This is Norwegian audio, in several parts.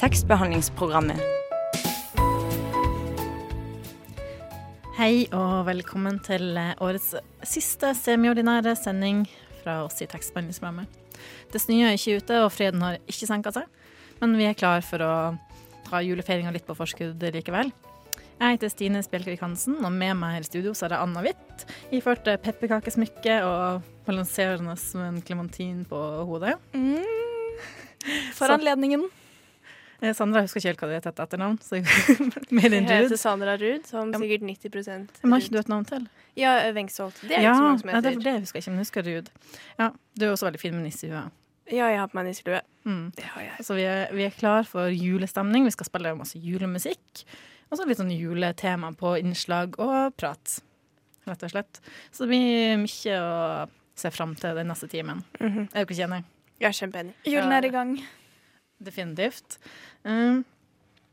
tekstbehandlingsprogrammet. Hei og velkommen til eh, årets siste semiordinære sending fra oss i tekstbehandlingsprogrammet. Det snør ikke ute, og freden har ikke senka seg, men vi er klar for å ta julefeiringa litt på forskudd likevel. Jeg heter Stine Spjelkvik Hansen, og med meg her i studio så er det Anna Hvitt. Iført pepperkakesmykke og balanserende som en klementin på hodet. For anledningen. Eh, Sandra husker ikke helt hva du heter til etternavn, så jeg, Jeg heter Ruud. Sandra Ruud, som sikkert 90 Men har ikke du et navn til? Ja, Wengsholt. Det er ja, ikke så mange som heter. Ja, det, det husker jeg ikke, men jeg husker Ruud. Ja, du er også veldig fin med nissehuet. Ja, jeg har på meg nisselue. Mm. Det har jeg. Så vi er, vi er klar for julestemning. Vi skal spille masse julemusikk. Og så litt sånn juletema på innslag og prat, rett og slett. Så det blir mye å se fram til den neste timen. Mhm. Er du ikke enig? Jeg er kjempeenig. Julen er i gang. Definitivt. Um,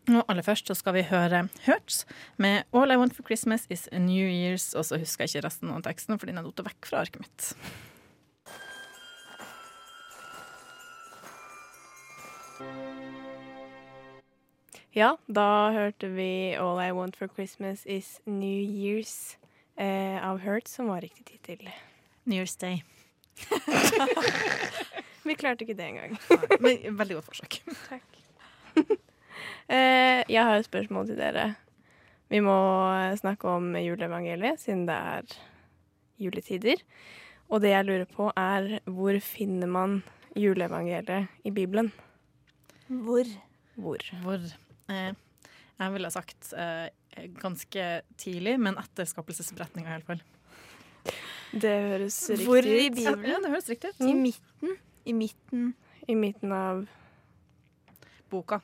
og aller først så skal vi høre Hurts med All I Want for Christmas Is a New Year's. Og så husker jeg ikke resten av teksten, fordi den er datt vekk fra arket mitt. Ja, da hørte vi All I Want for Christmas Is New Year's eh, av Hurt, som var riktig tittel. New Year's Day. Vi klarte ikke det engang. Men veldig godt forsøk. Eh, jeg har et spørsmål til dere. Vi må snakke om juleevangeliet, siden det er juletider. Og det jeg lurer på, er hvor finner man juleevangeliet i Bibelen? Hvor? Hvor? Hvor eh, Jeg ville sagt eh, ganske tidlig, men etter skapelsesberetninga, iallfall. Det høres riktig ut. Hvor i Bibelen? Ja, det høres riktig ut. I midten? I midten. I midten av Boka.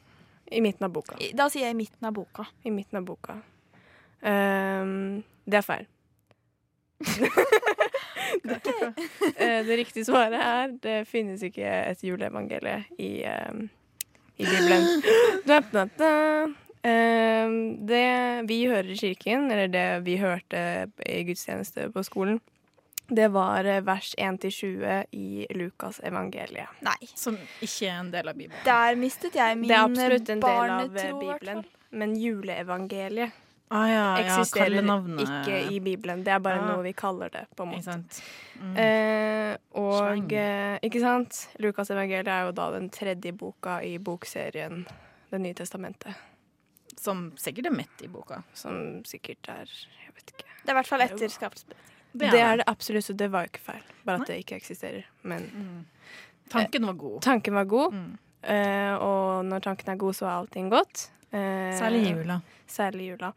I midten av boka. I- Da sier jeg i midten av boka. I midten av boka. Um, det er feil. Eh, det riktige svaret er det finnes ikke et juleevangelie i, ehm, i Bibelen. Ehm, det vi hører i kirken, eller det vi hørte i gudstjeneste på skolen, det var eh, vers 1-20 i Lukas evangeliet. Nei. Som ikke er en del av Bibelen. Der mistet jeg min Det er absolutt en del av eh, barnetro, Bibelen. Men juleevangeliet Ah, ja, ja, eksisterer ja, ikke i Bibelen. Det er bare ja. noe vi kaller det, på en måte. Ikke sant. Mm. Eh, og eh, ikke sant? Lukas evangeliet er jo da den tredje boka i bokserien Det nye testamentet. Som sikkert er midt i boka. Som sikkert er Jeg vet ikke. Det er i hvert fall etter skapelsesberetningen. Det er det, absolutt, så det var jo ikke feil. Bare at det ikke eksisterer. Men Mm. Tanken var god. tanken var god, Mm. Uh, og når tanken er god, så er allting godt. Uh, Særlig jula. Særlig jula.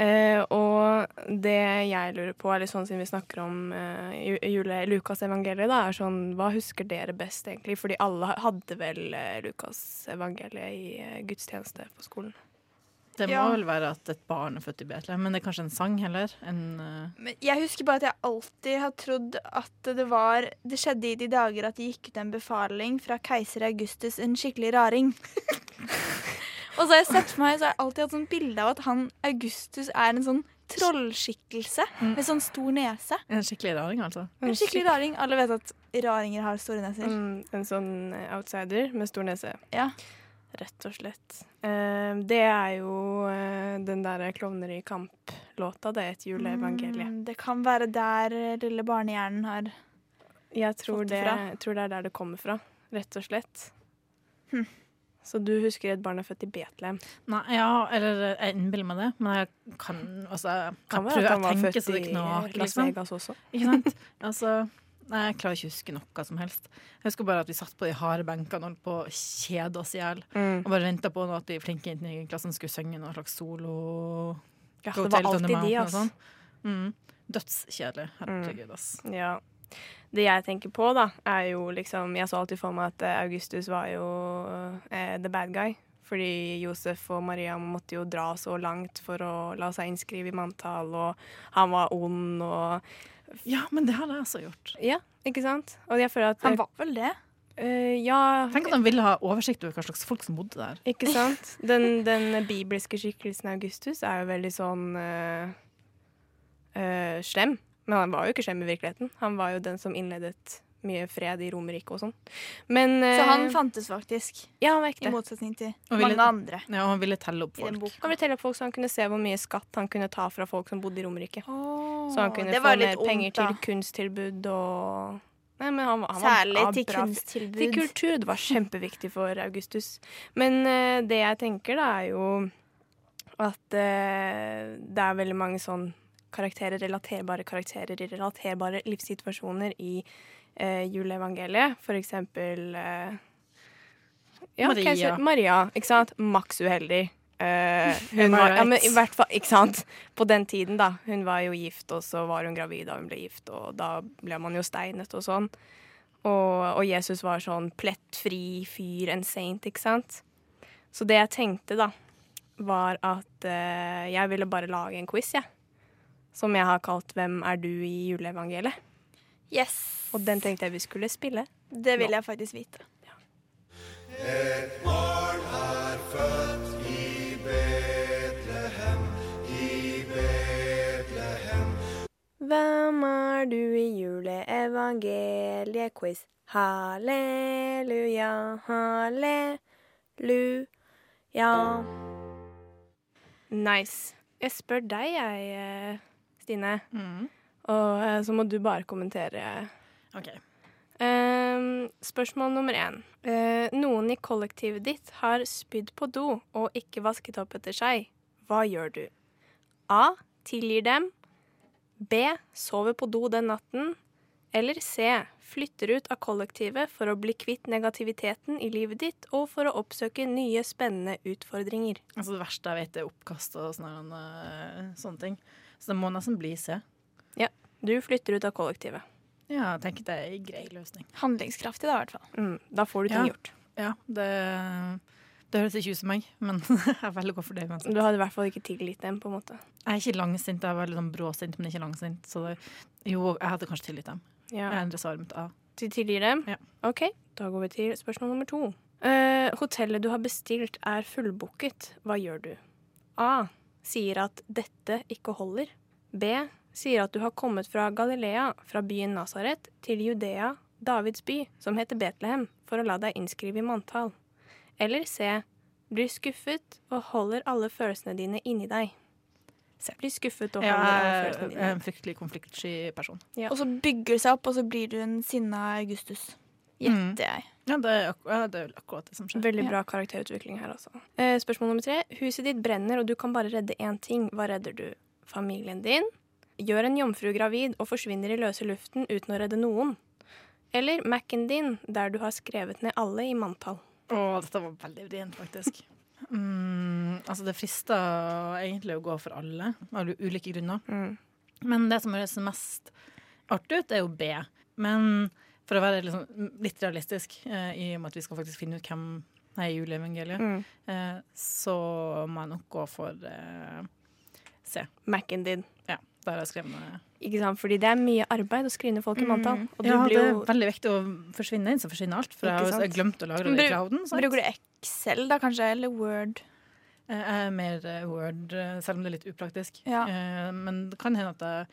Uh, og det jeg lurer på, er litt sånn siden vi snakker om uh, jule, Lukas evangeliet, da, er sånn Hva husker dere best, egentlig? Fordi alle hadde vel uh, Lukas evangeliet i uh, gudstjeneste på skolen. Det må Ja. vel være at et barn er født i Betlehem, men det er kanskje en sang heller? En, uh... Men jeg husker bare at jeg alltid har trodd at det var Det skjedde i de dager at det gikk ut en befaling fra keiser Augustus, en skikkelig raring. Og så har jeg sett for meg Så har jeg alltid hatt sånn bilde av at han Augustus er en sånn trollskikkelse Mm. med sånn stor nese. en skikkelig raring, altså. En skikkelig raring. Alle vet at raringer har store neser. Mm, en sånn eh, outsider med stor nese. Ja. Rett og slett. Eh, det er jo eh, den derre 'Klovner i kamp'-låta. Det er et juleevangelie. Mm, det kan være der eh, lille barnehjernen har Jeg tror Fått det jeg tror det er der det kommer fra, rett og slett. Hm. Så du husker et barn er født i Betlehem? Nei, ja, eller jeg innbiller meg det, men jeg kan altså, jeg Kan prøver å tenke så det knaker, Las liksom. Vegas også. Ikke sant? Altså, nei, jeg klarer ikke å huske noe som helst. Jeg husker bare at vi satt på de harde benkene og holdt på å kjede oss i hjel. Mm. Og bare venta på at de flinke jentene i klassen skulle synge noe slags solo. Ja, det var alltid de, ass. sånn. Mm. Dødskjedelig. Herregud, ass. Ja. Det jeg tenker på, da, er jo liksom Jeg så alltid for meg at eh, Augustus var jo eh, the bad guy. Fordi Josef og Maria måtte jo dra så langt for å la seg innskrive i manntall, og han var ond og Ja, men det hadde jeg også gjort. Ja, ikke sant? Og jeg føler at Han var vel det? Uh, Ja, Tenk at han ville ha oversikt over hva slags folk som bodde der. ikke sant? Den, den bibelske skikkelsen Augustus er jo veldig sånn uh, uh, slem. Men han var jo ikke slem i virkeligheten. Han var jo den som innledet mye fred i Romerike og sånn. Men Så han eh, fantes faktisk, Ja, han var i motsetning til ville- mange andre Ja, og han ville telle opp folk. Han ville telle opp folk så han kunne se hvor mye skatt han kunne ta fra folk som bodde i Romerike. Oh, Så han kunne få mer penger til kunsttilbud og Nei, men han, han Særlig var, til bra. kunsttilbud. Til kultur. Det var kjempeviktig for Augustus. Men uh, det jeg tenker, da, er jo at uh, det er veldig mange sånn karakterer, relaterbare karakterer i relaterbare livssituasjoner i uh, juleevangeliet. For eksempel eh, ja, Maria. kanskje Maria. Ikke sant? Maks uheldig. Eh, hun var, ja, men i hvert fall, ikke sant? På den tiden, da. Hun var jo gift, og så var hun gravid da hun ble gift, og da ble man jo steinet og sånn. Og, og Jesus var sånn plettfri fyr, en saint, ikke sant? Så det jeg tenkte, da, var at eh, jeg ville bare lage en quiz, jeg. Som jeg har kalt 'Hvem er du i juleevangeliet?' Yes. Og den tenkte jeg vi skulle spille. Det vil jeg faktisk vite. Et barn har født i Bethlehem, i Bethlehem. Hvem er du i juleevangeliet-quiz? Halleluja, halleluja. Nice. Jeg spør deg, jeg, eh, Stine. Mm. Og eh, så må du bare kommentere. OK. Uh, spørsmål nummer én. Uh, noen i kollektivet ditt har spydd på do og ikke vasket opp etter seg. Hva gjør du? A. Tilgir dem. B. Sover på do den natten. Eller C. Flytter ut av kollektivet for å bli kvitt negativiteten i livet ditt og for å oppsøke nye, spennende utfordringer. Altså, det verste jeg vet, er oppkast og sånne, eh, sånne ting. Så det må nesten bli C. Du flytter ut av kollektivet. Ja, jeg tenker det er en grei løsning. Handlingskraftig, da, i hvert fall. Mm, da får du ting Ja. gjort. Ja, det, det høres ikke ut som meg, men jeg velger å gå for det uansett. Du hadde i hvert fall ikke tilgitt dem, på en måte. Jeg er ikke langsint, jeg er veldig sånn bråsint, men ikke langsint. Så det, jo, jeg hadde kanskje tilgitt dem. Ja. Jeg endrer svaret mitt A. Du tilgir dem? Ja. OK, da går vi til spørsmål nummer to. Uh, hotellet du har bestilt er fullbooket. Hva gjør du? A. Sier at dette ikke holder. B. Sier at du har kommet fra Galilea, fra byen Nasaret, til Judea, Davids by, som heter Betlehem, for å la deg innskrive i manntall. Eller C. Blir skuffet og holder alle følelsene dine inni deg. Se, Blir skuffet og Jeg holder alle er følelsene er dine. en fryktelig konfliktsky person. Ja. Og så bygger det seg opp, og så blir du en sinna Augustus. Gjetter jeg. Ja, det er, ja, det er akkurat det som skjer. Veldig bra karakterutvikling her, altså. Eh, spørsmål nummer tre. Huset ditt brenner, og du kan bare redde én ting. Hva redder du? Familien din? Gjør en jomfru gravid og forsvinner i løse luften uten å redde noen? Eller Mac-en din, der du har skrevet ned alle i manntall? Å, dette var veldig vrient, faktisk. Mm, altså, det frister egentlig å gå for alle, av ulike grunner. Mm. Men det som høres mest artig ut, er jo B. Men for å være liksom, litt realistisk, eh, i og med at vi skal faktisk finne ut hvem er i juleevangeliet, Mm. eh, så må jeg nok gå for eh, C. Mac-en din. Ja, der er skremmende. Ikke sant? Fordi det er mye arbeid å skrive ned folk i manntall. Og du Ja, det er jo veldig viktig å forsvinne inn, så forsvinner alt. For jeg har jeg glemt å lagre det i clouden. sant? Bruker du Excel, da, kanskje? Eller Word? Eh, Jeg er mer eh, Word, eh, selv om det er litt upraktisk. Ja. Eh, Men det kan hende at jeg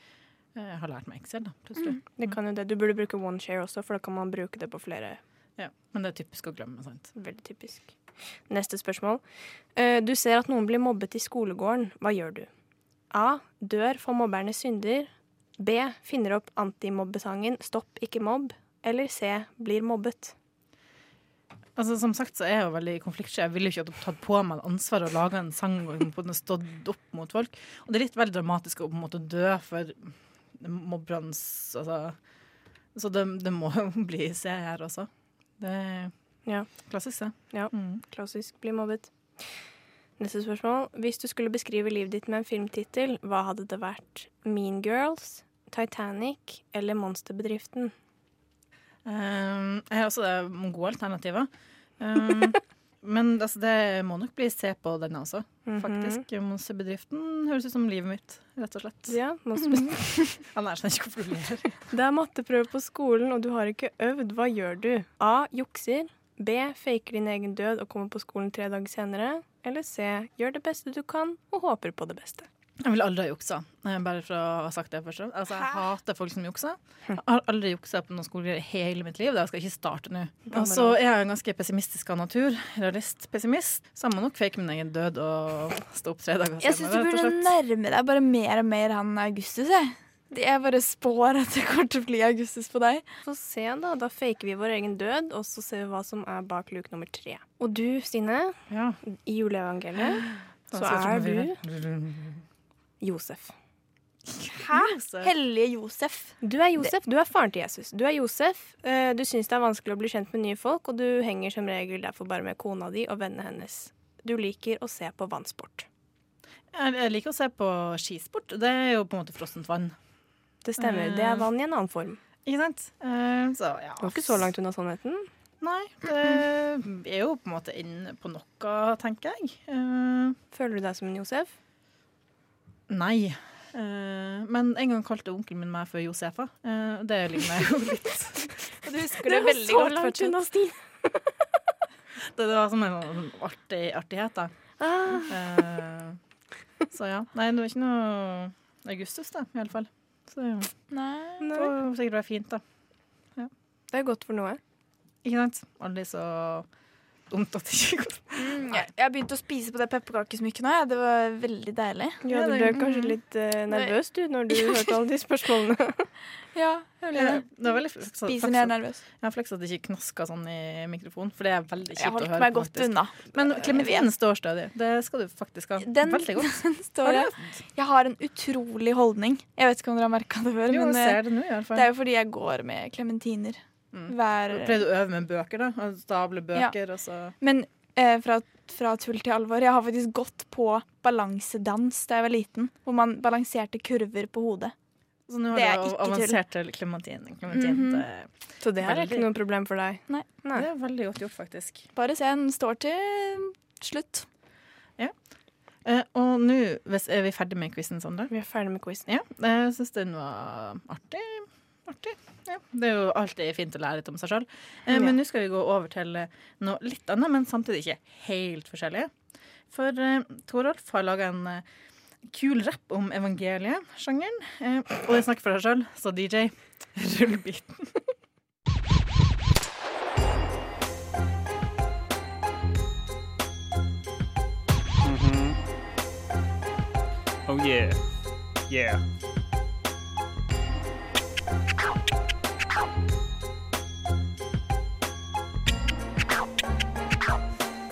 eh, har lært meg Excel, da, plutselig. Det kan jo det. Du burde bruke OneShare også, for da kan man bruke det på flere Ja. Men det er typisk å glemme, sant. Veldig typisk. Neste spørsmål. Eh, Du ser at noen blir mobbet i skolegården. Hva gjør du? A. Dør for mobbernes synder. B. Finner opp antimobbesangen 'Stopp, ikke mobb'. Eller C. Blir mobbet. Altså, som sagt så er jeg jo veldig konfliktsky. Jeg ville jo ikke tatt på meg ansvaret og laga en sang og stått opp mot folk. Og det er litt veldig dramatisk å på en måte dø for mobbernes altså, Så det, det må jo bli C her også. Det er Ja. klassisk, det. Ja. Mm. Klassisk bli mobbet. Neste spørsmål. Hvis du skulle beskrive livet ditt med en filmtittel, hva hadde det vært? Mean Girls, Titanic eller Monsterbedriften? Um, jeg har også det gode alternativer. Um, men altså, det må nok bli se på denne også, Mhm. faktisk. Monsterbedriften høres ut som livet mitt, rett og slett. Ja. Han er sånn ikke hvorfor du ler. Det er matteprøve på skolen, og du har ikke øvd. Hva gjør du? A. Jukser. B. Faker din egen død og kommer på skolen tre dager senere. Eller C. Gjør det beste du kan og håper på det beste. Jeg vil aldri ha juksa, eh, bare for å ha sagt det først. Altså, jeg Hæ? hater folk som jukser. Jeg har aldri juksa på noen skolegreier i hele mitt liv. Det skal jeg ikke starte nå. Og så er jeg en ganske pessimistisk av natur. Realist-pessimist. Så jeg må nok fake min egen død og stå opp tre dager Jeg syns du burde nærme deg bare mer og mer han Augustus. Jeg, jeg bare spår at det kommer til å bli Augustus på deg. Få se, da. Da faker vi vår egen død, og så ser vi hva som er bak luke nummer tre. Og du, Stine, Ja. i juleevangeliet så er du Josef. Hæ? Josef. Hellige Josef. Du er Josef, du er faren til Jesus. Du er Josef, eh, du syns det er vanskelig å bli kjent med nye folk, og du henger som regel derfor bare med kona di og vennene hennes. Du liker å se på vannsport. Jeg liker å se på skisport. Det er jo på en måte frossent vann. Det stemmer. Det er vann i en annen form. Ikke sant? Uh, Så ja. Det var ikke så langt unna sannheten. Nei. Det er jo på en måte inne på noe, tenker jeg. Uh, Føler du deg som en Josef? Nei. Uh, men en gang kalte onkelen min meg for Josefa. Uh, det ligner jo litt. Og du husker det, veldig godt fortsatt. Det, det var som en artig, artighet, da. Ah. Eh, så ja. Nei, det var ikke noe Augustus, da, i alle fall. Så ja. Nei. det var sikkert være fint, da. det er godt for noe. Ikke sant? Aldri så dumt at det ikke går. Mm, jeg, jeg har begynt å spise på det pepperkakesmykket nå. Ja. Det var veldig deilig. Ja, du ble kanskje litt uh, nervøs du når du hørte alle de spørsmålene. Ja, jeg ble det. Det var veldig flaks, Spiser når jeg er nervøs. Jeg har flaks at det ikke knaska sånn i mikrofonen, for det er veldig Jeg kjipt å holdt meg godt faktisk. unna. Men Jeg står stødig. Det skal du faktisk ha. Den- Veldig godt. Står jeg. jeg har en utrolig holdning. Jeg vet ikke om dere har merka det før, Jo, men jeg eh, ser det nå, i alle fall. det er jo fordi jeg går med klementiner Mm. Hver Pleide du å øve med bøker, da? Stable bøker, og så Men eh, fra, fra tull til alvor, jeg har faktisk gått på balansedans da jeg var liten. Hvor man balanserte kurver på hodet. Så nå Det er du avansert til klementin. Mm -hmm. Så det her er Veldig. ikke noe problem for deg? Nei. Nei. det er veldig godt gjort, faktisk. Bare se, den står til slutt. Eh, og nå er vi ferdig med quizen, Sondre. Vi er ferdig med quizen. Ja, jeg syns den var artig. Artig. Ja. Det er jo alltid fint å lære litt om seg sjøl. Eh, Ja. Men nå skal vi gå over til eh, noe litt annet, men samtidig ikke helt forskjellig. For eh, Torolf har laga en eh, kul rapp om evangeliesjangeren. Eh, og det snakker for deg sjøl, så DJ, rull biten Mhm. Oh yeah. Yeah.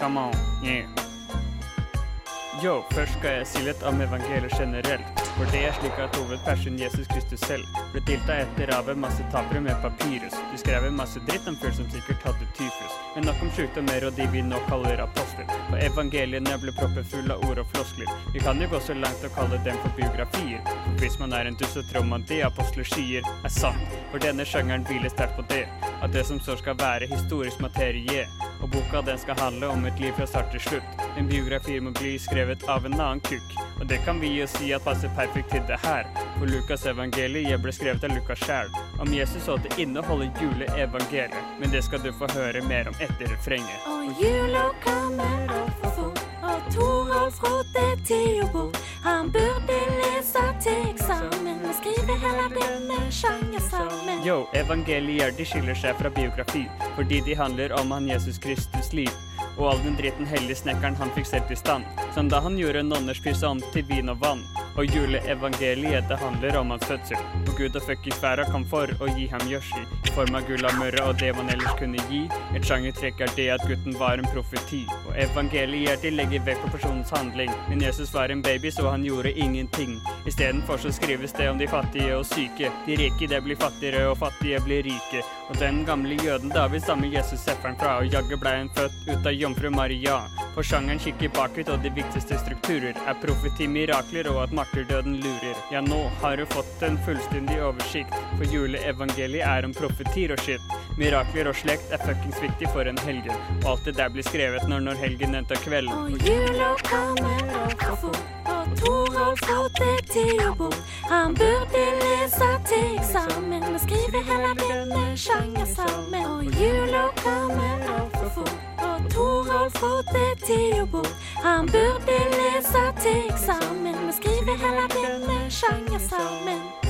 Come on, yeah. Yo, først skal jeg si litt om evangeliet generelt. For det er slik at hovedpersonen Jesus Kristus selv ble tilta etter av en masse tapere med papyrus. De skrev en masse dritt om fyr som sikkert hadde tyfus. Men nok om sjukdommer og de vi nå kaller apostler. For evangeliene ble proppet fulle av ord og floskler. Vi kan jo gå så langt å kalle dem for biografier. For hvis man er en dust, så tror man det apostler sier, er sant. For denne sjangeren hviler sterkt på det. At det som så skal være historisk materie. Og boka den skal handle om et liv fra start til slutt. En biografi må bli skrevet av en annen kukk. Og det kan vi jo si at passer perfekt til det her. For Lukas evangeliet ble skrevet av Lukas sjæl. Om Jesus og det inneholder juleevangeliet. Men det skal du få høre mer om etter refrenget. Og jula kommer Rådde til å. Han burde lese til eksamen og skrive heller denne sjangersalmen. Yo, evangelier de skiller seg fra biografi fordi de handler om han Jesus Kristus liv. Og all den dritten hellige snekkeren han fikk selv i stand. Som da han gjorde nonners pisse om til vin og vann. Og juleevangeliet det handler om hans fødsel. Og Gud og fuckings verda kom for å gi ham gjødsel. I form av gull og mørre og det man ellers kunne gi. Et sjangertrekk er det at gutten var en profeti. Og evangeliet de legger vekt på personens handling. Men Jesus var en baby, så han gjorde ingenting. Istedenfor så skrives det om de fattige og syke. De rike det blir fattigere, og fattige blir rike. Og den gamle jøden David stammer Jesus sefferen fra, og jaggu blei han født ut av jomfru Maria. For sjangeren kikker bakut, og de viktigste strukturer er profeti, mirakler og at martyrdøden lurer. Ja, nå har du fått en fullstendig oversikt, for juleevangeliet er om profetier og shit. Mirakler og slekt er fuckings viktig for en helgen, og alt det der blir skrevet når når helgen den kvelden. Og jula kommer og Toralf rådde til å bort. Han burde lese til eksamen og skrive hele denne sjangersalmen. Og jula kommer altfor fort, Toralf fått og bort. Han burde lese til eksamen, men skriver heller denne sjangersalmen.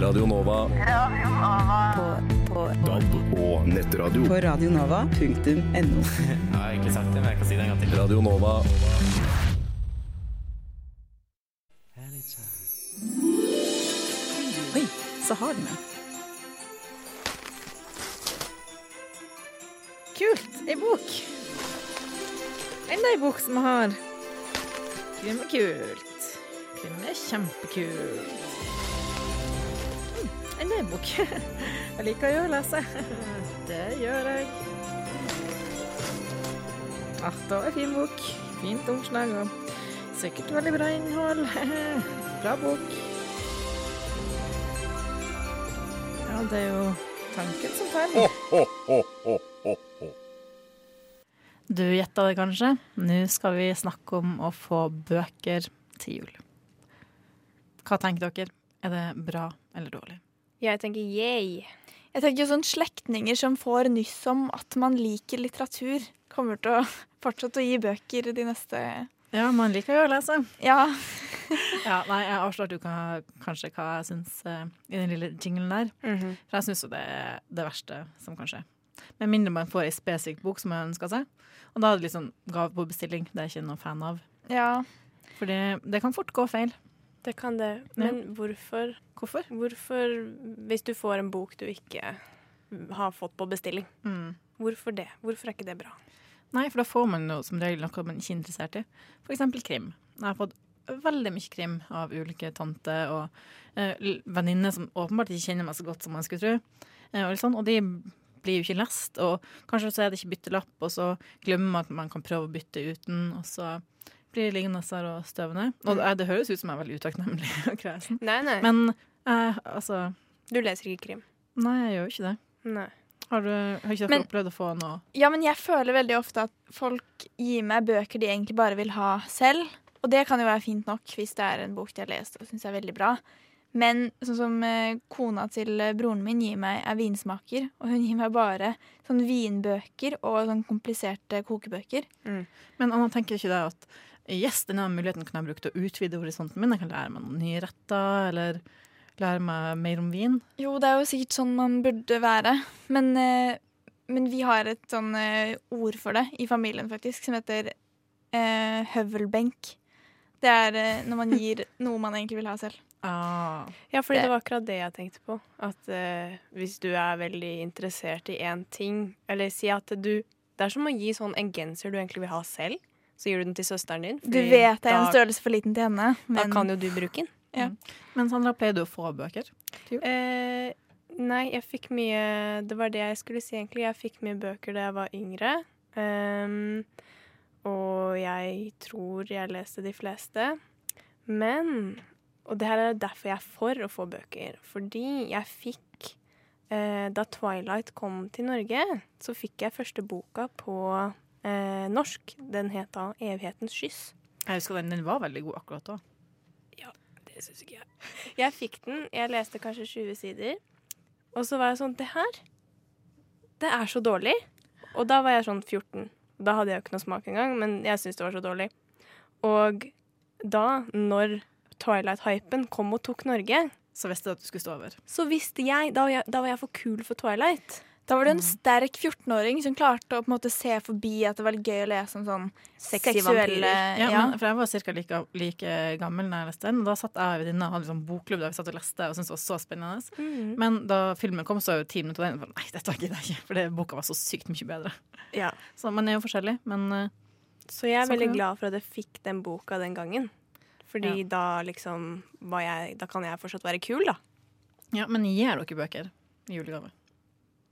Kan Nova. Radio Nova. På, på, Radio. DAB og nettradio. på radionova.no. Jeg har egentlig sagt det, men jeg kan si det en gang til. Radio Nova. Oi, så har den det. Kult. Ei bok. Enda ei bok som har. Krim er kult. Krim er kjempekult. Mm, e-bok. Jeg liker jo å lese. Det gjør jeg. Var en fin bok. Fint omslag og sikkert veldig bra innhold. Bra bok. Ja, det er jo tanken som teller. Du gjetta det kanskje. Nå skal vi snakke om å få bøker til jul. Hva tenker dere? Er det bra eller dårlig? Jeg tenker yay. Jeg tenker sånn slektninger som får nyss om at man liker litteratur, kommer til å fortsette å gi bøker de neste Ja, man liker jo å lese. Ja. Ja, nei, Jeg avslørte jo kanskje hva jeg syns uh, i den lille jinglen der. Mhm. For jeg syns jo det er det verste som kan skje. Med mindre man får ei spesifikk bok som man ønsker seg. Og da er det litt sånn gave på bestilling. Det er jeg ikke noen fan av. ja. For det, det kan fort gå feil. Det kan det. Men hvorfor, Hvorfor? hvorfor, hvis du får en bok du ikke har fått på bestilling, Mm. hvorfor det? Hvorfor er ikke det bra? Nei, for da får man jo som regel noe man ikke er interessert i. Eksempel krim. Jeg har fått veldig mye krim av ulike tanter og eh, venninner som åpenbart ikke kjenner meg så godt som man skulle tro. Eh, og, sånn, og de blir jo ikke lest, og kanskje så er det ikke byttelapp, og så glemmer man at man kan prøve å bytte uten, og så blir det og støvende. Og det, det høres ut som jeg er veldig utakknemlig og kresen. Nei, nei. Men eh, altså du leser ikke krim. Nei, jeg gjør jo ikke det. Nei. Har, du, har ikke dere Men- opplevd å få noe ja, men jeg føler veldig ofte at folk gir meg bøker de egentlig bare vil ha selv. Og det kan jo være fint nok hvis det er en bok de har lest og syns er veldig bra. Men sånn som eh, kona til eh, broren min gir meg, er vinsmaker. Og hun gir meg bare sånn vinbøker og sånn kompliserte kokebøker. Men Anna tenker ikke det at yes, denne muligheten kan jeg bruke til å utvide horisonten min. Jeg kan lære meg noen nye retter, eller lære meg mer om vin. Jo, det er jo sikkert sånn man burde være. Men, eh, men vi har et sånn eh, ord for det i familien, faktisk, som heter eh, høvelbenk. Det er eh, når man gir noe man egentlig vil ha selv. Ah. Ja, fordi Det- det var akkurat det jeg tenkte på. At eh, hvis du er veldig interessert i én ting, eller si at du Det er som å gi sånn en genser du egentlig vil ha selv, så gir du den til søsteren din. Du vet det er en størrelse for liten til henne, da kan jo du bruke den. Men Sandra, pleier du å få bøker? Eh, nei, jeg fikk mye Det var det jeg skulle si, egentlig. Jeg fikk mye bøker da jeg var yngre. Um, og jeg tror jeg leste de fleste. Men Og det her er derfor jeg er for å få bøker. Fordi jeg fikk eh, Da Twilight kom til Norge, så fikk jeg første boka på eh, norsk. Den het da 'Evighetens kyss'. Jeg husker den, den var veldig god akkurat da. Ja, Det syns ikke jeg. Jeg fikk den, jeg leste kanskje 20 sider. Og så var jeg sånn Det her, det er så dårlig. Og da var jeg sånn 14. Da hadde jeg jo ikke noe smak engang, men jeg syntes det var så dårlig. Og da, når Twilight-hypen kom og tok Norge, Så visste du at du skulle stå over. så visste jeg Da var jeg, da var jeg for kul for Twilight. Da var du en sterk 14-åring som klarte å måte se forbi at det var gøy å lese om sånn Sexy seksuelle. Ja, ja. Men, for jeg var ca. Like, like gammel da jeg leste den. Og da satt jeg og venninna og hadde liksom bokklubb der vi satt og leste og syntes det var så spennende. Mm. Men da filmen kom, så var jo ti minutter av den. Nei, dette gidder jeg ikke, for det, boka var så sykt mye bedre. Ja. Så man er jo forskjellig, men eh, Så jeg er så veldig glad for at jeg fikk den boka den gangen. Fordi da liksom jeg Da kan jeg fortsatt være kul, da. ja, men gir dere bøker i julegave?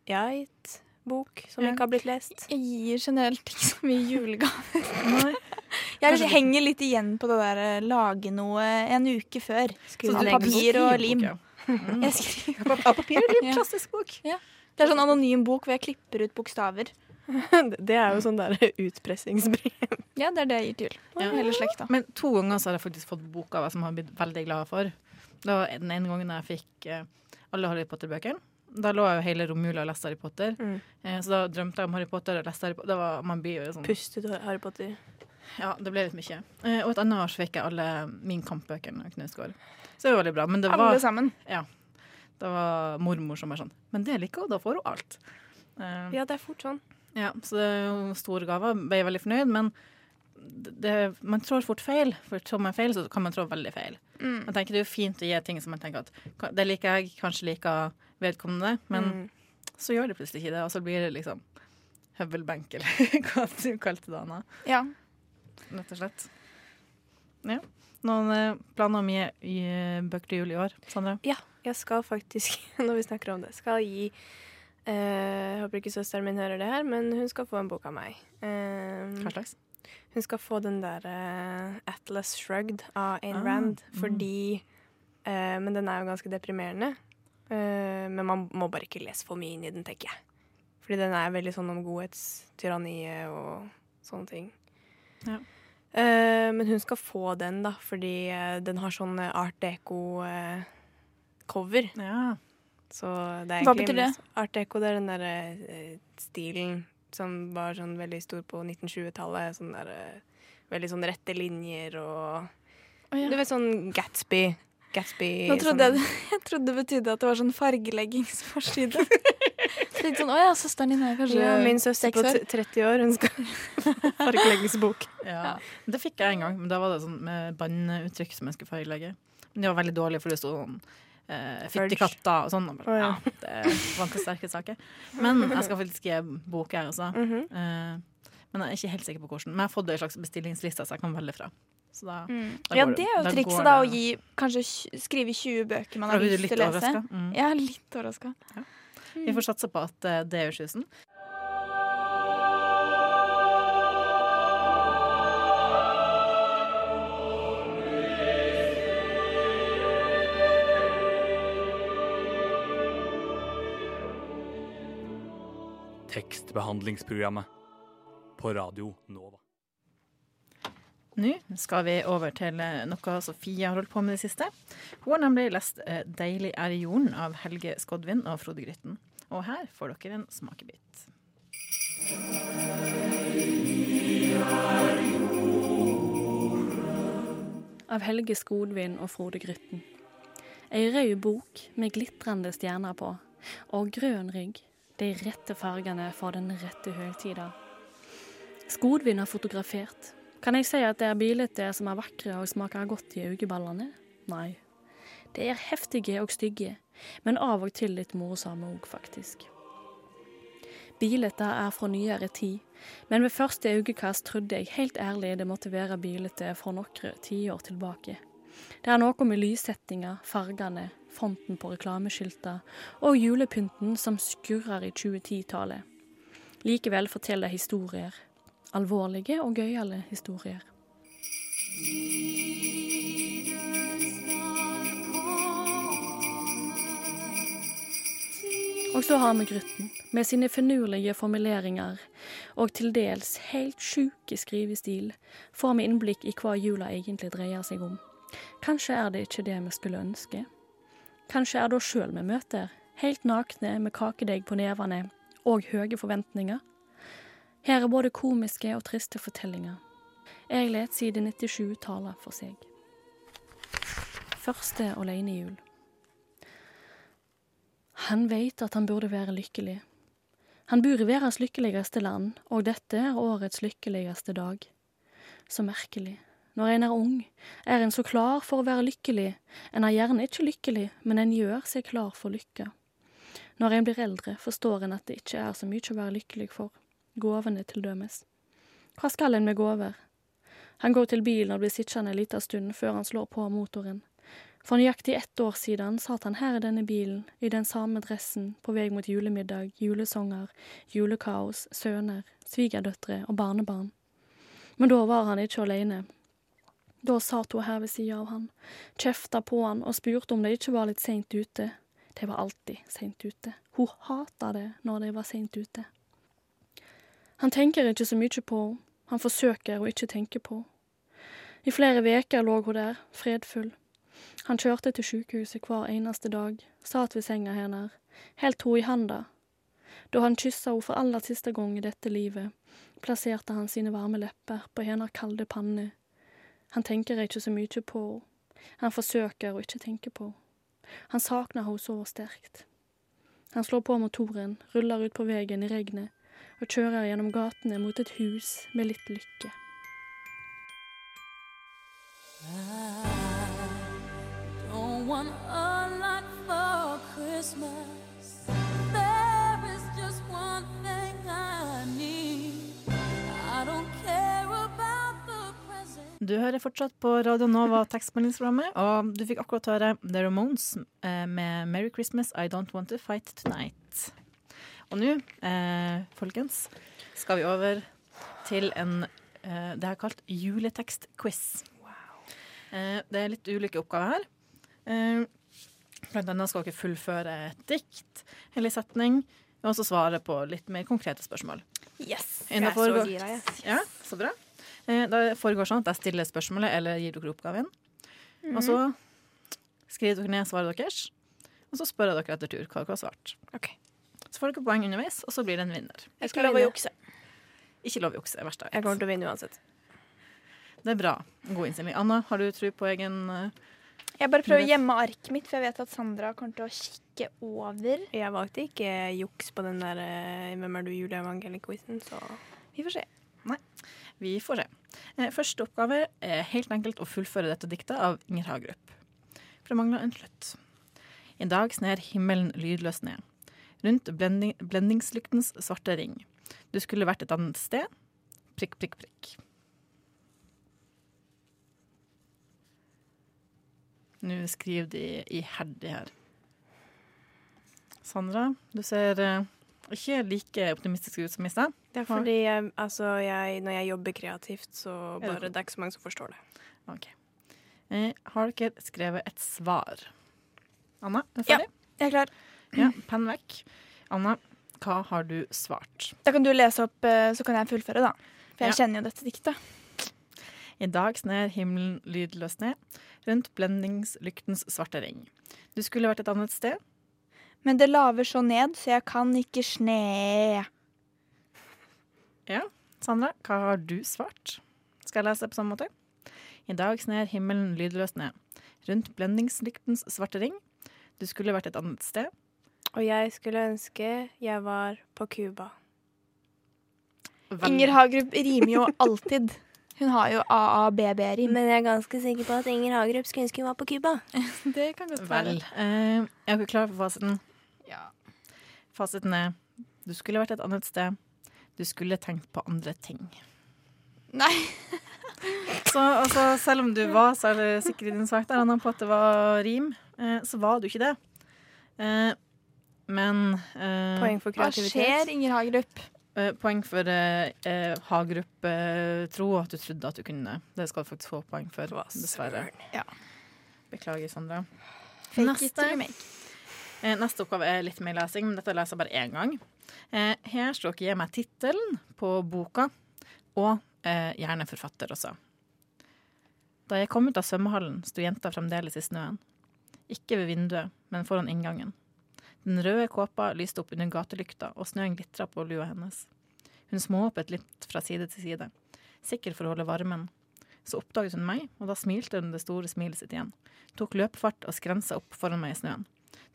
Jeg har gitt bok som Ja. ikke har blitt lest. Jeg gir generelt ikke så mye julegave. Nei. Jeg Kanskje- henger litt igjen på det der eh, lage noe en uke før. Sånn det papir og lim. Mm. Jeg skriver. Ja, papir og lim, klassisk bok. Det er sånn anonym bok hvor jeg klipper ut bokstaver. Det er jo sånn der utpressingsbrev. Ja, det er det jeg gir til. Ja. Hele slekta. Men to ganger så har jeg faktisk fått boka som jeg har blitt veldig glad for. Det var den ene gangen jeg fikk eh, alle Harry Potter-bøkene. Da lå jeg jo hele romjula og leste Harry Potter. Mm. Eh, så da drømte jeg om Harry Potter og leste Harry Potter. Det var, man blir jo sånn Pustet Harry Potter. Ja, det ble litt mye. Eh, og et annet år så fikk jeg alle Min Kamp-bøkene av Knausgård. Så det var veldig bra. Men det Alle sammen? Ja. det var mormor som var sånn Men det liker hun, da får hun alt. Eh, Ja, det er fort sånn. Ja, så det er jo store gaver. Ble veldig fornøyd, men det, man trår fort feil. For trår man feil, så kan man trå veldig feil. Mm. Jeg tenker Det er jo fint å gi ting som man tenker at det liker jeg, kanskje liker vedkommende, men Mm. så gjør det plutselig ikke det, og så blir det liksom høvelbenk, eller hva du kalte det, Anna. Ja. Rett og slett. Ja. Noen eh, planer om gi, gi bøker til jul i år, Sandra? Ja, jeg skal faktisk, når vi snakker om det, skal gi eh, håper ikke søsteren min hører det her, men hun skal få en bok av meg. Eh, Hva slags? hun skal få den der eh, Atlas Shrugged av Ayn Ah, Rand, mm. fordi eh, Men den er jo ganske deprimerende. Eh, men man må bare ikke lese for mye inn i den, tenker jeg. Fordi den er veldig sånn om godhetstyranniet og sånne ting. Ja. Eh, men hun skal få den, da, fordi eh, den har sånn art deco-cover. Ja. Så det er Hva betyr det? Art deco det er den derre stilen som var sånn veldig stor på 1920-tallet. Sånn der Veldig sånn rette linjer og ja. Du vet sånn Gatsby. Gatsby Nå trodde sånn, jeg, jeg trodde det betydde at det var sånn fargeleggingsforside. Litt sånn, Å ja, søsteren din er kanskje ja, Min søster på 30 år, hun skal fargeleggingsbok. ja. Det fikk jeg en gang, men da var det sånn med banneuttrykk som jeg skulle fargelegge. Men det var veldig dårlig, for det sto sånn eh, fittekatter og sånn. og bare, ja. ja, det var ikke sterke saker. Men jeg skal faktisk gi bok, her også. -hmm. Eh, men jeg er ikke helt sikker på hvordan. Men jeg har fått en slags bestillingsliste, så jeg kan velge fra. Så da, Mm. Da Ja, går det- det er jo da trikset, da. Å gi, kanskje skrive 20 bøker man har lyst til å lese. Mm. Er litt overraska. Vi får satse på at uh, det gjør susen. Tekstbehandlingsprogrammet på Radio Nova. Nå skal vi over til eh, noe Sofie har holdt på med i det siste. Hun har nemlig lest eh, 'Deilig er jorden' av Helge Skodvin og Frode Grytten. Og her får dere en smakebit. av Helge Skodvin og Frode Grytten. Ei rød bok med glitrende stjerner på, og grønn rygg, de rette fargene for den rette høytida. Skodvin har fotografert. Kan jeg si at det er bilete som er vakre og smaker godt i øyeballene? Nei. De er heftige og stygge, men av og til litt morsomme òg, faktisk. Bildet er fra nyere tid, men ved første øyekast trodde jeg helt ærlig det måtte være bildet fra noen tiår tilbake. Det er noe med lyssettinga, fargene, fonten på reklameskilta og julepynten som skurrer i 2010-tallet. Likevel forteller historier. Alvorlige og gøyale historier. Og så har vi Grytten, med sine finurlige formuleringer og til dels helt sjuke skrivestil, får vi innblikk i hva jula egentlig dreier seg om. Kanskje er det ikke det vi skulle ønske? Kanskje er det oss sjøl vi møter, helt nakne med kakedeig på nevene og høye forventninger? Her er både komiske og triste fortellinger. Jeg let side 97 tale for seg. Første alenejul. Han veit at han burde være lykkelig. Han bor i verdens lykkeligste land, og dette er årets lykkeligste dag. Så merkelig. Når en er ung, er en så klar for å være lykkelig. En er gjerne ikke lykkelig, men en gjør seg klar for lykke. Når en blir eldre, forstår en at det ikke er så mye å være lykkelig for. Gåvene til dømes. Hva skal en med gåver? Han går til bilen og blir sittende en liten stund før han slår på motoren. For nøyaktig ett år siden satt han her i denne bilen, i den samme dressen, på vei mot julemiddag, julesanger, julekaos, sønner, svigerdøtre og barnebarn. Men da var han ikke alene. Da satt hun her ved sida av han, kjefta på han og spurte om det ikke var litt seint ute. De var alltid seint ute. Hun hata det når de var seint ute. Han tenker ikke så mye på henne, han forsøker å ikke tenke på henne. I flere veker lå hun der, fredfull. Han kjørte til sykehuset hver eneste dag, satt ved senga hennes, helt henne i handa. Da han kyssa henne for aller siste gang i dette livet, plasserte han sine varme lepper på hennes kalde panne. Han tenker ikke så mye på henne, han forsøker å ikke tenke på henne. Han savner henne så sterkt. Han slår på motoren, ruller ut på veien i regnet og kjører gjennom gatene mot et hus med litt lykke. Du hører fortsatt på Radio Nova tekstmeldingsprogrammet, og du fikk akkurat høre The Ramones eh, med 'Merry Christmas, I Don't Want To Fight Tonight'. Og nå, eh, folkens, skal vi over til en eh, Det er kalt juletekstquiz. Eh, det er litt ulike oppgaver her. Eh, blant annet skal dere fullføre et dikt eller setning, og så svare på litt mer konkrete spørsmål. Yes! Jeg er så gira, jeg. Ja, så bra. Da Det foregår sånn at jeg stiller spørsmålet eller gir dere oppgaven. Og så skriver dere ned svaret deres, og så spør jeg dere etter tur hva dere har svart. Ok. Får dere poeng underveis, og så blir det en vinner. Jeg skal love å jukse. Ikke lov å jukse. verst av Jeg kommer til å vinne uansett. Det er bra. God innstilling. Anna, har du tro på egen eh, Jeg bare prøver å gjemme arket mitt, for jeg vet at Sandra kommer til å kikke over. Jeg valgte ikke juks på den der eh, Hvem er du, Julie Evangelic-quizen, så Vi får se. Vi får se. Eh, Første oppgave er helt enkelt å fullføre dette diktet av Inger Hagerup. For det mangler en slutt. I dag sner himmelen lydløst ned. Rundt blending, blendingslyktens svarte ring. Du skulle vært et annet sted. Prikk, prikk, prikk. Nå skriver de iherdig her. Sandra, du ser eh, ikke like optimistisk ut som i stad. Det er fordi jeg, altså, jeg, når jeg jobber kreativt, så det bare det er ikke så mange som forstår det. Ok. Eh, har dere skrevet et svar? Anna, er du Ja. Jeg er klar. Ja. Penn vekk. Anna, hva har du svart? Da kan du lese opp, eh, så kan jeg fullføre, da. For jeg Ja. kjenner jo dette diktet. I dag sner himmelen lydløst ned rundt blendingslyktens svarte ring. Du skulle vært et annet sted. Men det laver så ned, så jeg kan ikke sne. Ja, Sandra, hva har du svart? Skal jeg lese det på samme måte? I dag sner himmelen lydløst ned rundt blendingslyktens svarte ring. Du skulle vært et annet sted. Og jeg skulle ønske jeg var på Cuba. Inger Hagerup rimer jo alltid. Hun har jo AABB-rim. Men jeg er ganske sikker på at Inger Hagerup skulle ønske hun var på Cuba. Det kan godt Vel. være. jeg er ikke klar for fasiten? Ja. Fasiten er du skulle vært et annet sted. Du skulle tenkt på andre ting. Nei. Så altså, selv om du var særlig sikker i din sak der, Anna, på at det var rim, eh, så var du ikke det. Eh, men eh, Poeng for Hva kreativitet. skjer, Inger Hagerup? eh, Poeng for eh, eh, Hagerup eh, tro at du trodde at du kunne. Det skal du faktisk få poeng for, dessverre. Ja. Beklager, Sandra. Fake it till Neste. you make. Eh, Neste oppgave er litt mer lesing, men dette leser jeg bare én gang. Eh, her skal dere gi meg tittelen på boka, og eh, gjerne forfatter også. Da jeg kom ut av svømmehallen, sto jenta fremdeles i snøen. Ikke ved vinduet, men foran inngangen. Den røde kåpa lyste opp under gatelykta, og snøen glitra på lua hennes. Hun småhoppet litt fra side til side, sikker for å holde varmen. Så oppdaget hun meg, og da smilte hun det store smilet sitt igjen. Tok løpefart og skrensa opp foran meg i snøen.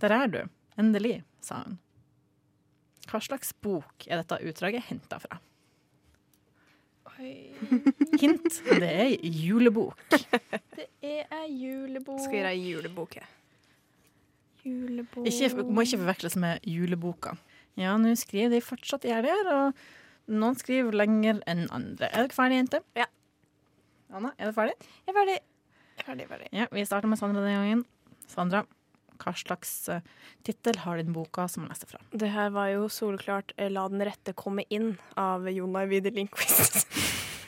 Der er du. Endelig, sa hun. Hva slags bok er dette utdraget henta fra? Hint, det er ei julebok. Det er ei julebok. Skal gjøre ei julebok. jeg. Julebok Ikke, må ikke forveksles med juleboka. Ja, nå skriver de fortsatt i her, og noen skriver lenger enn andre. Er dere ferdige, jenter? Ja. Anna, er du ferdig? Jeg er ferdig. Ferdig, ferdig. Ja, Vi starter med Sandra denne gangen. Sandra, hva slags uh, tittel har din boka som hun leste fra? Det her var jo soleklart eh, 'La den rette komme inn' av Jon Ajvide Lindqvist.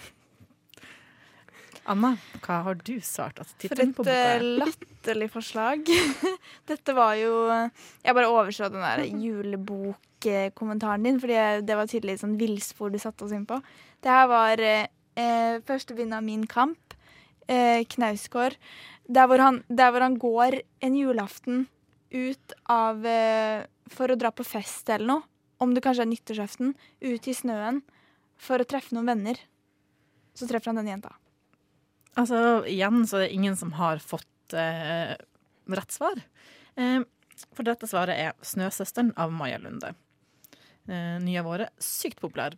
Anna, hva har du svart at For et er? latterlig forslag. Dette var jo Jeg bare overså den der julebokkommentaren din, fordi jeg- det var tydelig sånn villspor du satte oss inn på. Det her var eh, eh, første bind av Min kamp, eh, Knausgård, der hvor, han, der hvor han går en julaften ut av eh, For å dra på fest eller noe, om det kanskje er nyttårsaften, ut i snøen for å treffe noen venner. Så treffer han denne jenta. Altså, igjen så er det ingen som har fått eh, rett svar. Eh, for dette svaret er 'Snøsøsteren' av Maja Lunde. Eh, ny av året. Sykt populær.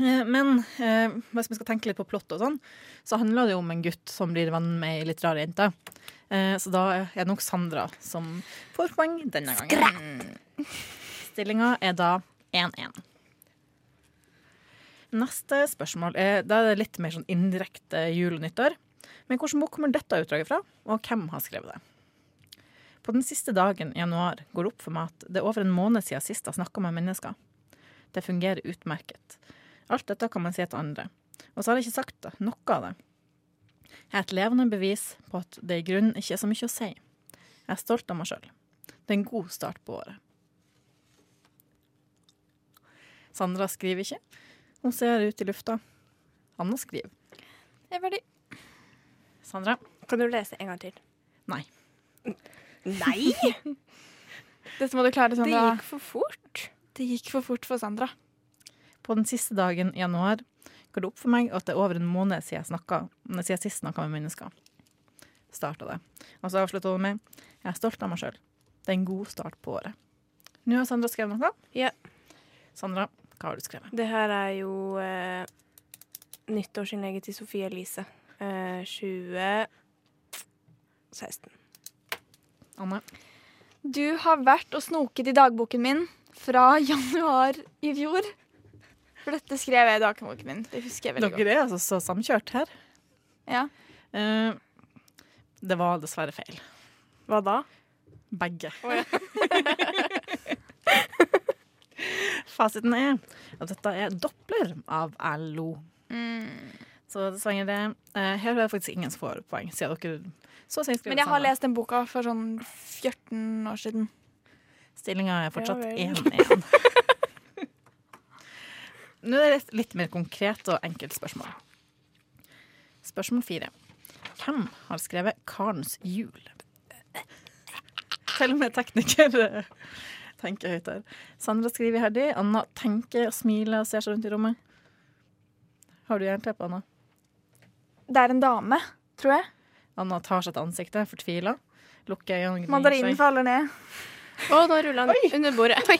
Eh, men eh, hvis vi skal tenke litt på plott og sånn, så handler det jo om en gutt som blir venn med ei litt rar jente. Eh, så da er det nok Sandra som får poeng denne gangen. Stillinga er da 1-1. Neste spørsmål er, da er det litt mer sånn indirekte jul og nyttår. Men hvilken bok kommer dette utdraget fra, og hvem har skrevet det? På den siste dagen i januar går det opp for meg at det er over en måned siden sist jeg snakka med mennesker. Det fungerer utmerket. Alt dette kan man si til andre. Og så har jeg ikke sagt noe av det. Jeg er et levende bevis på at det i grunnen ikke er så mye å si. Jeg er stolt av meg sjøl. Det er en god start på året. Sandra skriver ikke. Hun ser ut i lufta. Anna skriver. Jeg er ferdig. Sandra? Kan du lese en gang til? Nei. Nei! Dette må du klare, Det Sandra. gikk for fort. Det gikk for fort for Sandra. På den siste dagen i januar går det opp for meg at det er over en måned siden jeg, snakket, siden jeg sist snakka med mennesker. Starta det. Og så avslutta hun med Jeg er stolt av meg sjøl. Det er en god start på året. Nå har Sandra skrevet noe. Ja. Sandra, hva har du skrevet? Det her er jo eh, nyttårsinnlegget til Sofie Elise. Eh, 2016. Anne? Du har vært og snoket i dagboken min fra januar i fjor. For dette skrev jeg i dagboken min. Det husker jeg veldig godt. Dere er altså så samkjørt her. Ja. Eh, det var dessverre feil. Hva da? Begge. Fasiten er at dette er Doppler av LO. Så dessverre det. eh, her er det faktisk ingen som får poeng, siden dere så å si Men jeg har sammen. lest den boka for sånn 14 år siden. Stillinga er fortsatt 1-1. Nå er det et litt mer konkret og enkelt spørsmål. Spørsmål fire. Hvem har skrevet 'Karens jul'? Til og med tekniker tenker høyt her. Sandra skriver iherdig. Anna tenker og smiler og ser seg rundt i rommet. Har du jernteppe, Anna? Det er en dame, tror jeg. Anna tar seg til ansiktet, fortvila. Lukker øynene. Mandarinen faller ned. Å, nå ruller han under bordet. Oi.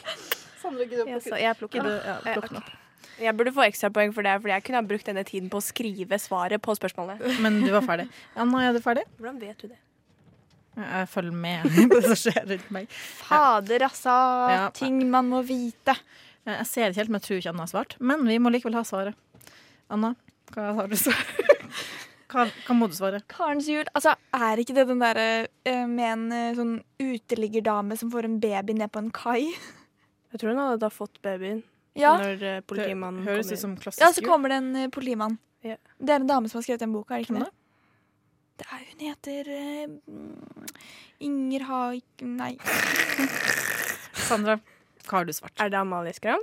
Sandra, gidder Jeg, plukker den. ja, plukk den ok. Jeg burde få ekstrapoeng for det, fordi jeg kunne ha brukt denne tiden på å skrive svaret på spørsmålet. Men du var ferdig. Anna, er du ferdig? Hvordan vet du det? Jeg følger med på det som skjer rundt meg. Fader, altså. Ja. Ting man må vite. Jeg ser ikke helt, men jeg tror ikke Anna har svart. Men vi må likevel ha svaret. Anna, hva har du svart? Hva, hva må du svare? Karens jul. Altså, er ikke det den derre eh, med en eh, sånn uteliggerdame som får en baby ned på en kai? Jeg tror hun hadde da fått babyen Ja. når eh, politimannen Det høres kom ut som Ja, så kommer det en eh, politimann. Ja. Det er en dame som har skrevet den boka, er det ikke det? Det er Hun heter mm, Inger Haik... Nei. Sandra, hva har du svart? Er det Amalie Skram?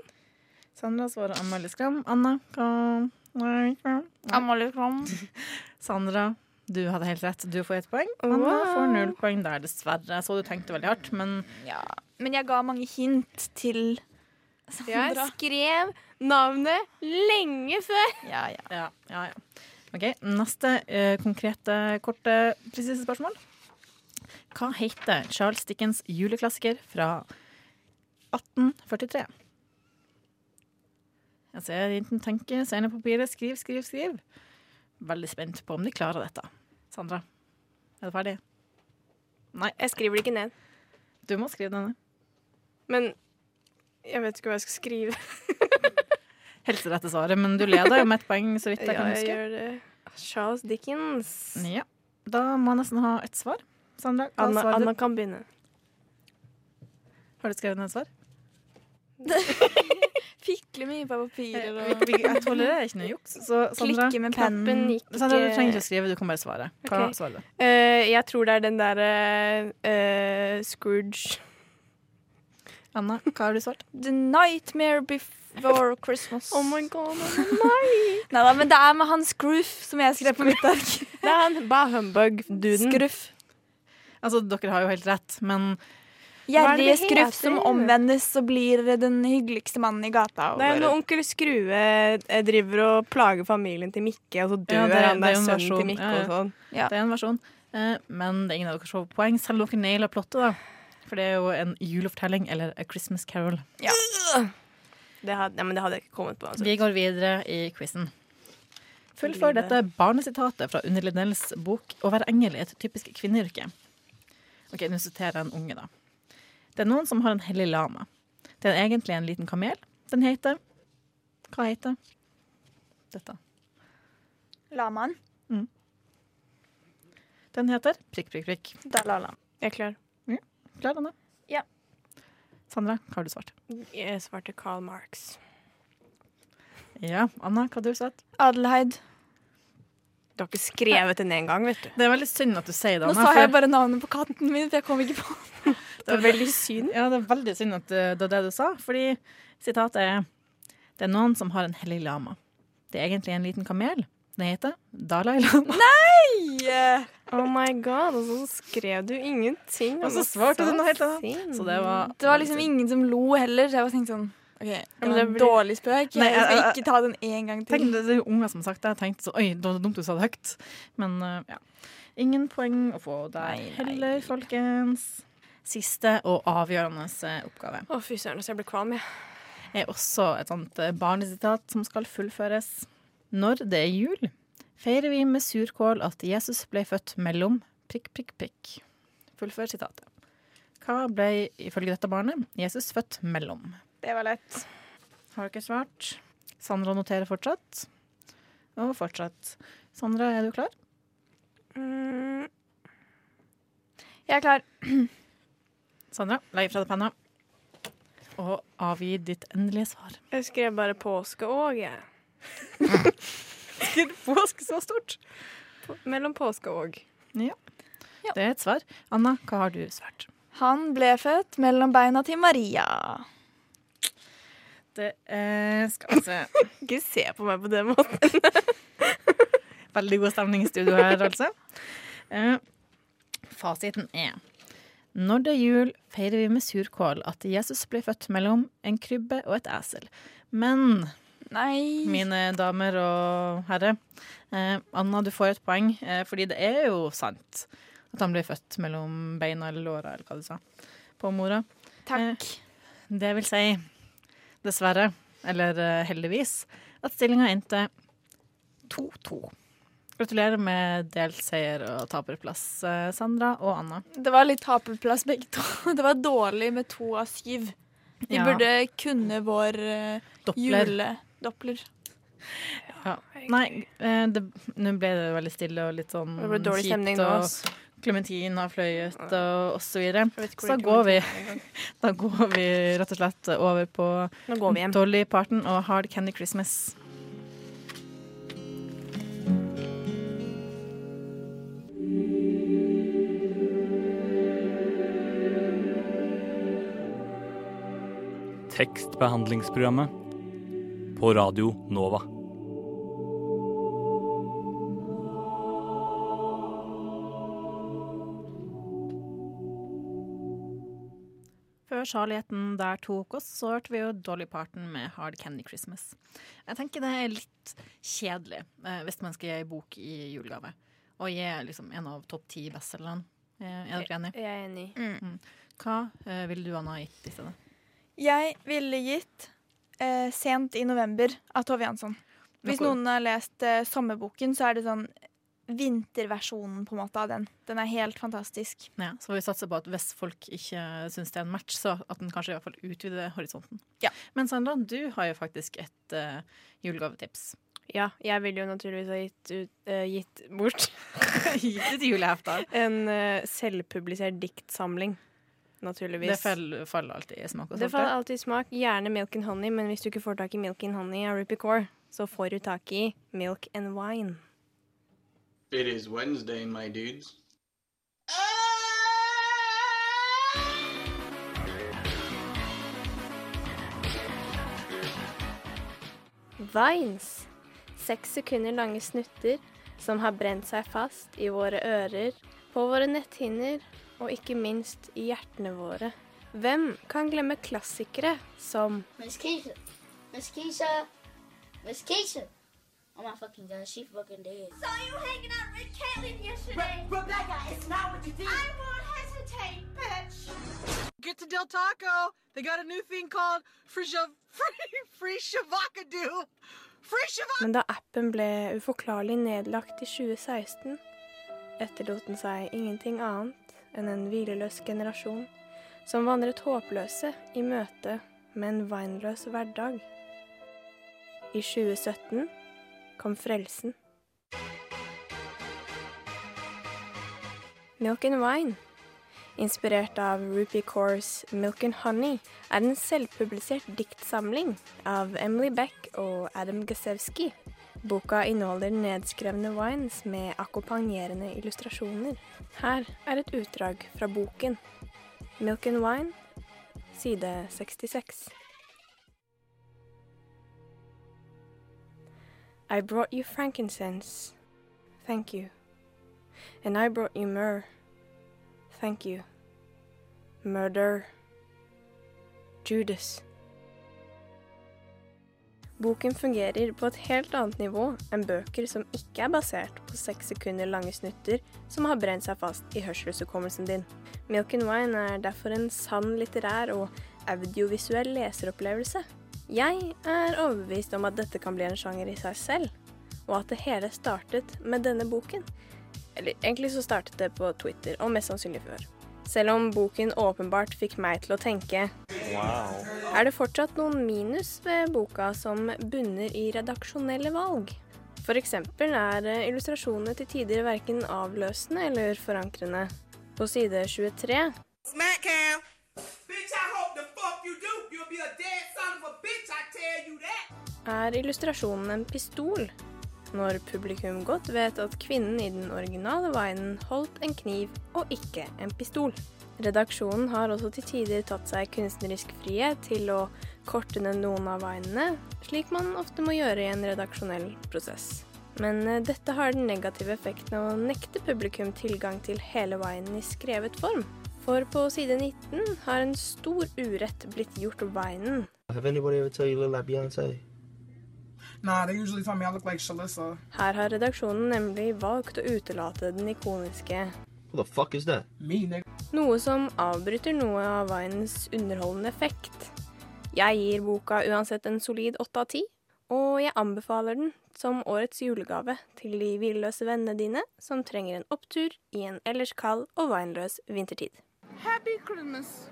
Sandra svarer Amalie Skram. Anna, Nei. Amalie Skram. Sandra, du hadde helt rett. Du får ett poeng. Anna får null poeng der, dessverre. Jeg så du tenkte veldig hardt, men Ja. Men jeg ga mange hint til Jeg Sandra. skrev navnet lenge før. Ja, ja. Ja, ja, ja. Ok, Neste eh, konkrete, korte, presise spørsmål. Hva heter Charles Dickens juleklassiker fra 1843? Jeg ser jenten tenke, ser ned på papiret, skriv, skriv, skriv. Veldig spent på om de klarer dette. Sandra, er du ferdig? Nei, Jeg skriver det ikke ned. du må skrive denne. Men jeg vet ikke hva jeg skal skrive. Helserette rette svaret, men du leder jo med et poeng, så vidt jeg Ja, kan jeg huske. gjør det. Charles Dickens. Ja, Da må jeg nesten ha et svar. Sandra, hva Anna? Anna kan begynne. Har du skrevet ned et svar? Fikle mye på papirer Vi- og vi- Jeg tolererer ikke noe juks. Så Sandra, klikke med pennen. gikk Sandra, du trenger ikke å skrive, du kan bare svare. Hva okay. svarer du? Uh, Jeg tror det er den derre uh, Scrooge Anna, hva har du svart? The Nightmare Before Christmas. Oh my god, nei! Neida, men det er med han Scroof som jeg skrev på mitt ark. Det er han Bah Humbug-duden. Skruff. Altså, dere har jo helt rett, men er Gjerrige Skruff som omvendes og blir den hyggeligste mannen i gata. Det er når onkel Skrue eh, driver og plager familien til Mikke, og så dør Ja, det er- han er der en sønnen til Mikke Ja, ja. og sånn. Ja. det er en versjon. Eh, Men det er ingen av dere som får poeng, selv om dere nailer plottet, da. For det er jo en julefortelling, eller A Christmas Carol. Det hadde, ja, men det hadde jeg ikke kommet på. Altså. Vi går videre i quizen. Fullfør dette barnesitatet fra Unni Linnells bok 'Å være engel i et typisk kvinneyrke'. Ok, Nå siterer jeg en unge, da. Det er noen som har en hellig lama. Det er egentlig en liten kamel. Den heter Hva heter dette? Lamaen. Den heter prikk, prikk, prikk. Dalai Lama. Jeg er klar. Ja, Klar, Anne? Sandra, hva har du svart? Jeg svarte Karl Marx. Ja, Anna, hva har du svart? Adelheid. Du har ikke skrevet den én gang, vet du. Det er veldig synd at du sier det, Nå Anna. sa for- jeg bare navnet på katten min, for jeg kom ikke på Det er veldig synd. Ja, det er veldig synd at det det er det du sa, fordi sitatet er Det er noen som har en hellig lama. Det er egentlig en liten kamel. Den heter Dalai Lama. Nei! Oh my god, og så skrev du ingenting. Og så svarte du noe helt annet. Så det var Det var liksom ingen som lo heller, så jeg var tenkt sånn OK, det men var det en blir- dårlig spøk. Nei, Jeg skal jeg- ikke ta den en gang Tenk, til. det er jo unger som har sagt det. Jeg tenkte så, Oi, det var dumt du sa det høyt. Men uh, ja. Ingen poeng å få nei. heller, folkens. Siste og avgjørende eh, oppgave Å, fy søren, så jeg ble kvalm, jeg. er også et sånt eh, barnesitat som skal fullføres. Når det er jul, feirer vi med surkål at Jesus ble født mellom prikk, prikk, prikk. Fullfør sitatet. Hva ble ifølge dette barnet Jesus født mellom? Det var lett. Har dere svart? Sandra noterer fortsatt. Og fortsatt. Sandra, er du klar? Mm, Jeg er klar. Sandra, legg fra deg penna. Og avgi ditt endelige svar. jeg skrev bare påske òg, jeg. Skal påske så stort? På- Mellom påske og. Ja, Det er et svar. Anna, hva har du svart? Han ble født mellom beina til Maria. Det eh, Skal vi se. Ikke se på meg på den måten. Veldig god stemning i studio her, altså. Eh, fasiten er Når det er jul, feirer vi med surkål at Jesus ble født mellom en krybbe og et esel. Men Nei. mine damer og herrer. Eh, Anna, du får et poeng, eh, fordi det er jo sant at han ble født mellom beina eller låra, eller hva du sa, på mora. Takk. Det vil si, dessverre, eller eh, heldigvis, at stillinga endte 2-2. Gratulerer med delt seier og taperplass, eh, Sandra og Anna. Det var litt taperplass begge to. Det var dårlig med to av syv. Vi Ja. burde kunne vår uh, Doppler. Ja. Nei, eh, det- nå ble det veldig stille og litt sånn Det ble dårlig stemning nå. og ass. Klementin har fløyet og, og så videre. Så da går vi, da går vi rett og slett over på. Dolly Parton og Hard Candy Christmas. Tekstbehandlingsprogrammet på Radio Nova. Før kjærligheten der tok oss, så hørte vi jo Dolly Parton med Hard Candy Christmas. Jeg tenker det er litt kjedelig eh, hvis man skal gi ei bok i julegave. Og gi liksom en av topp ti bestselgerne. Eh, Er dere enig? Jeg er enig. Mm. Hva eh, ville du Anna gitt i stedet? Jeg ville gitt eh, 'Sent i november' av Tove Jansson. Hvis noen har lest eh, sommerboken, så er det sånn vinterversjonen på en måte av den. Den er helt fantastisk. Ja, så får vi satse på at hvis folk ikke syns det er en match, så at den kanskje i hvert fall utvider horisonten. Ja. Men Sandra, du har jo faktisk et uh, julegavetips. Ja, jeg ville jo naturligvis ha gitt, ut, uh, gitt bort Gitt et julehefte. en uh, selvpublisert diktsamling. Naturligvis. Det faller, faller alltid i smak Det faller alltid i smak. Gjerne milk and honey, men hvis du ikke får tak i milk and honey av Rupi Core, så får du tak i milk and wine. It is Wednesday, my dudes. Vines. Seks sekunder lange snutter som har brent seg fast i våre ører, på våre netthinner og ikke minst i hjertene våre. Hvem kan glemme klassikere som Miss Keisha. Miss Keisha. Miss Keisha. Oh my fucking god, she fucking dead. Saw you hanging out with Caitlyn yesterday. Rebecca, it's not what you think. I won't hesitate, bitch. Get to Del Taco. They got a new thing called free free free shavakadu. Free shavak. Men da appen ble uforklarlig nedlagt i 2016, etterlot den seg ingenting annet enn en hvileløs generasjon som vandret håpløse i møte med en vineløs hverdag. I 2017 kom frelsen. Milk and Wine, inspirert av Rupi Kaurs Milk and Honey, er en selvpublisert diktsamling av Emily Beck og Adam Gasewski. Boka inneholder nedskrevne wines med akkompagnerende illustrasjoner. Her er et utdrag fra boken. Milk and Wine, side 66. I brought you frankincense. Thank you. And I brought you myrrh. Thank you. Murder. Judas. Boken fungerer på et helt annet nivå enn bøker som ikke er basert på seks sekunder lange snutter som har brent seg fast i hørselshukommelsen din. Milk and Wine er derfor en sann litterær og audiovisuell leseropplevelse. Jeg er overbevist om at dette kan bli en sjanger i seg selv, og at det hele startet med denne boken. Eller egentlig så startet det på Twitter, og mest sannsynlig før. Selv om boken åpenbart fikk meg til å tenke Wow. er det fortsatt noen minus ved boka som bunner i redaksjonelle valg. For eksempel er illustrasjonene til tider verken avløsende eller forankrende. På side 23 Smack cam. Bitch, I hope the fuck you do. You'll be a dead son of a bitch, I tell you that. er illustrasjonen en pistol, når publikum godt vet at kvinnen i den originale vinen holdt en kniv og ikke en pistol. Redaksjonen har også til tider tatt seg kunstnerisk frihet til å korte ned noen av vinene, slik man ofte må gjøre i en redaksjonell prosess. Men eh, dette har den negative effekten av å nekte publikum tilgang til hele vinen i skrevet form. For på side 19 har en stor urett blitt gjort vinen. Have anybody ever tell you look like Beyonce? Nah, they usually tell me I look like Shalissa. Her har redaksjonen nemlig valgt å utelate den ikoniske, What the fuck is that? Me, nigga. noe som avbryter noe av vinens underholdende effekt. Jeg gir boka uansett en solid åtte av ti, og jeg anbefaler den som årets julegave til de villøse vennene dine som trenger en opptur i en ellers kald og vinløs vintertid. Happy Christmas.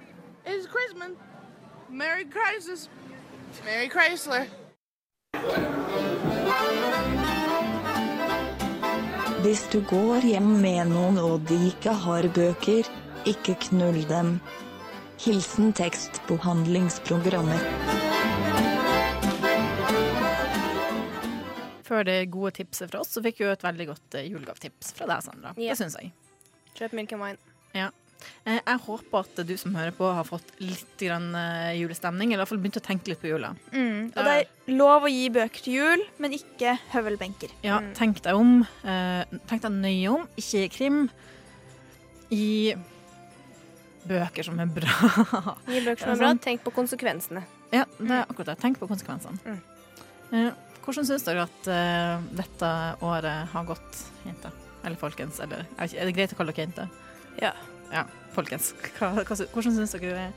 It's Christmas. Merry Christmas. Merry Chrysler. Hvis du går hjem med noen og de ikke har bøker, ikke knull dem. Hilsen tekstbehandlingsprogrammer. Før det gode tipset fra oss, så fikk vi jo et veldig godt eh, julegavetips fra deg, Sandra. Yeah. Det syns jeg. Kjøp milk and wine. Ja. Eh, Jeg håper at du som hører på, har fått litt grann eh, julestemning, eller i hvert fall begynt å tenke litt på jula. Mm, og det er lov å gi bøker til jul, men ikke høvelbenker. Ja, tenk deg om. eh, tenk deg nøye om. Ikke i krim. I bøker som er bra. Gi bøker som er bra. Tenk på konsekvensene. Ja, det er akkurat det. Tenk på konsekvensene. Mm. hvordan syns dere at eh, dette året har gått, jenter? Eller folkens? Eller er det greit å kalle dere jenter? Ja. Ja, folkens. Hva, hva, hvordan syns dere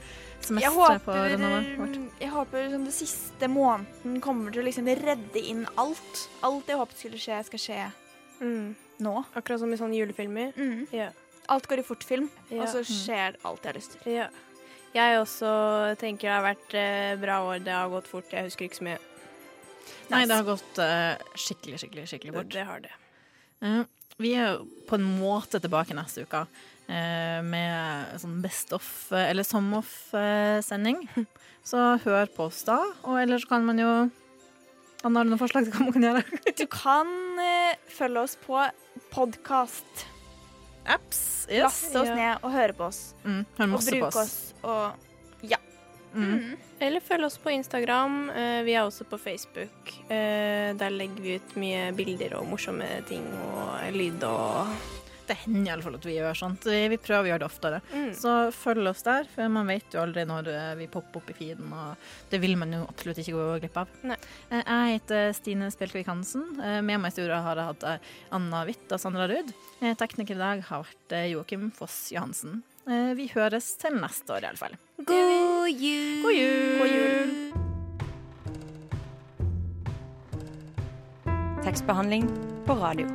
semesteret på håper, Renova har vært? jeg håper liksom det siste måneden kommer til å liksom redde inn alt. Alt jeg håpet skulle skje, skal skje nå. Akkurat som i sånne julefilmer. Mm. Yeah. Alt går i fortfilm, yeah. og så Mm. skjer alt jeg har lyst til. Yeah. Jeg også tenker det har vært eh, bra år. Det har gått fort. Jeg husker ikke så mye. Nei, det har gått eh, skikkelig, skikkelig, skikkelig Det, bort. det har det. Uh, Vi er jo på en måte tilbake neste uke eh, med sånn best of, eh, eller som off-sending. Så hør på oss da, og ellers kan man jo Anna, har du noen forslag til hva man kan gjøre? Du kan eh, følge oss på podkast. Apps. yes. Laste oss Ja. ned og høre på oss. Mm, hør og bruke oss. oss. Og ja. Mm. Eller følg oss på Instagram. Eh, vi er også på Facebook. Eh, der legger vi ut mye bilder og morsomme ting og lyd og Det hender i alle fall at vi gjør sånt. Vi vi prøver å gjøre det oftere. Mm. Så følg oss der, for man vet jo aldri når eh, vi popper opp i feeden, og det vil man jo absolutt ikke gå glipp av. Nei. Eh, Jeg heter Stine Spjelkvik Hansen. Eh, Med meg i studio har jeg hatt Anna Hvitt og Sandra Ruud. Eh, Tekniker i dag har vært Joakim Foss Johansen. Eh, Vi høres til neste år, i alle fall. God jul! God jul! God jul. Tekstbehandling på radio.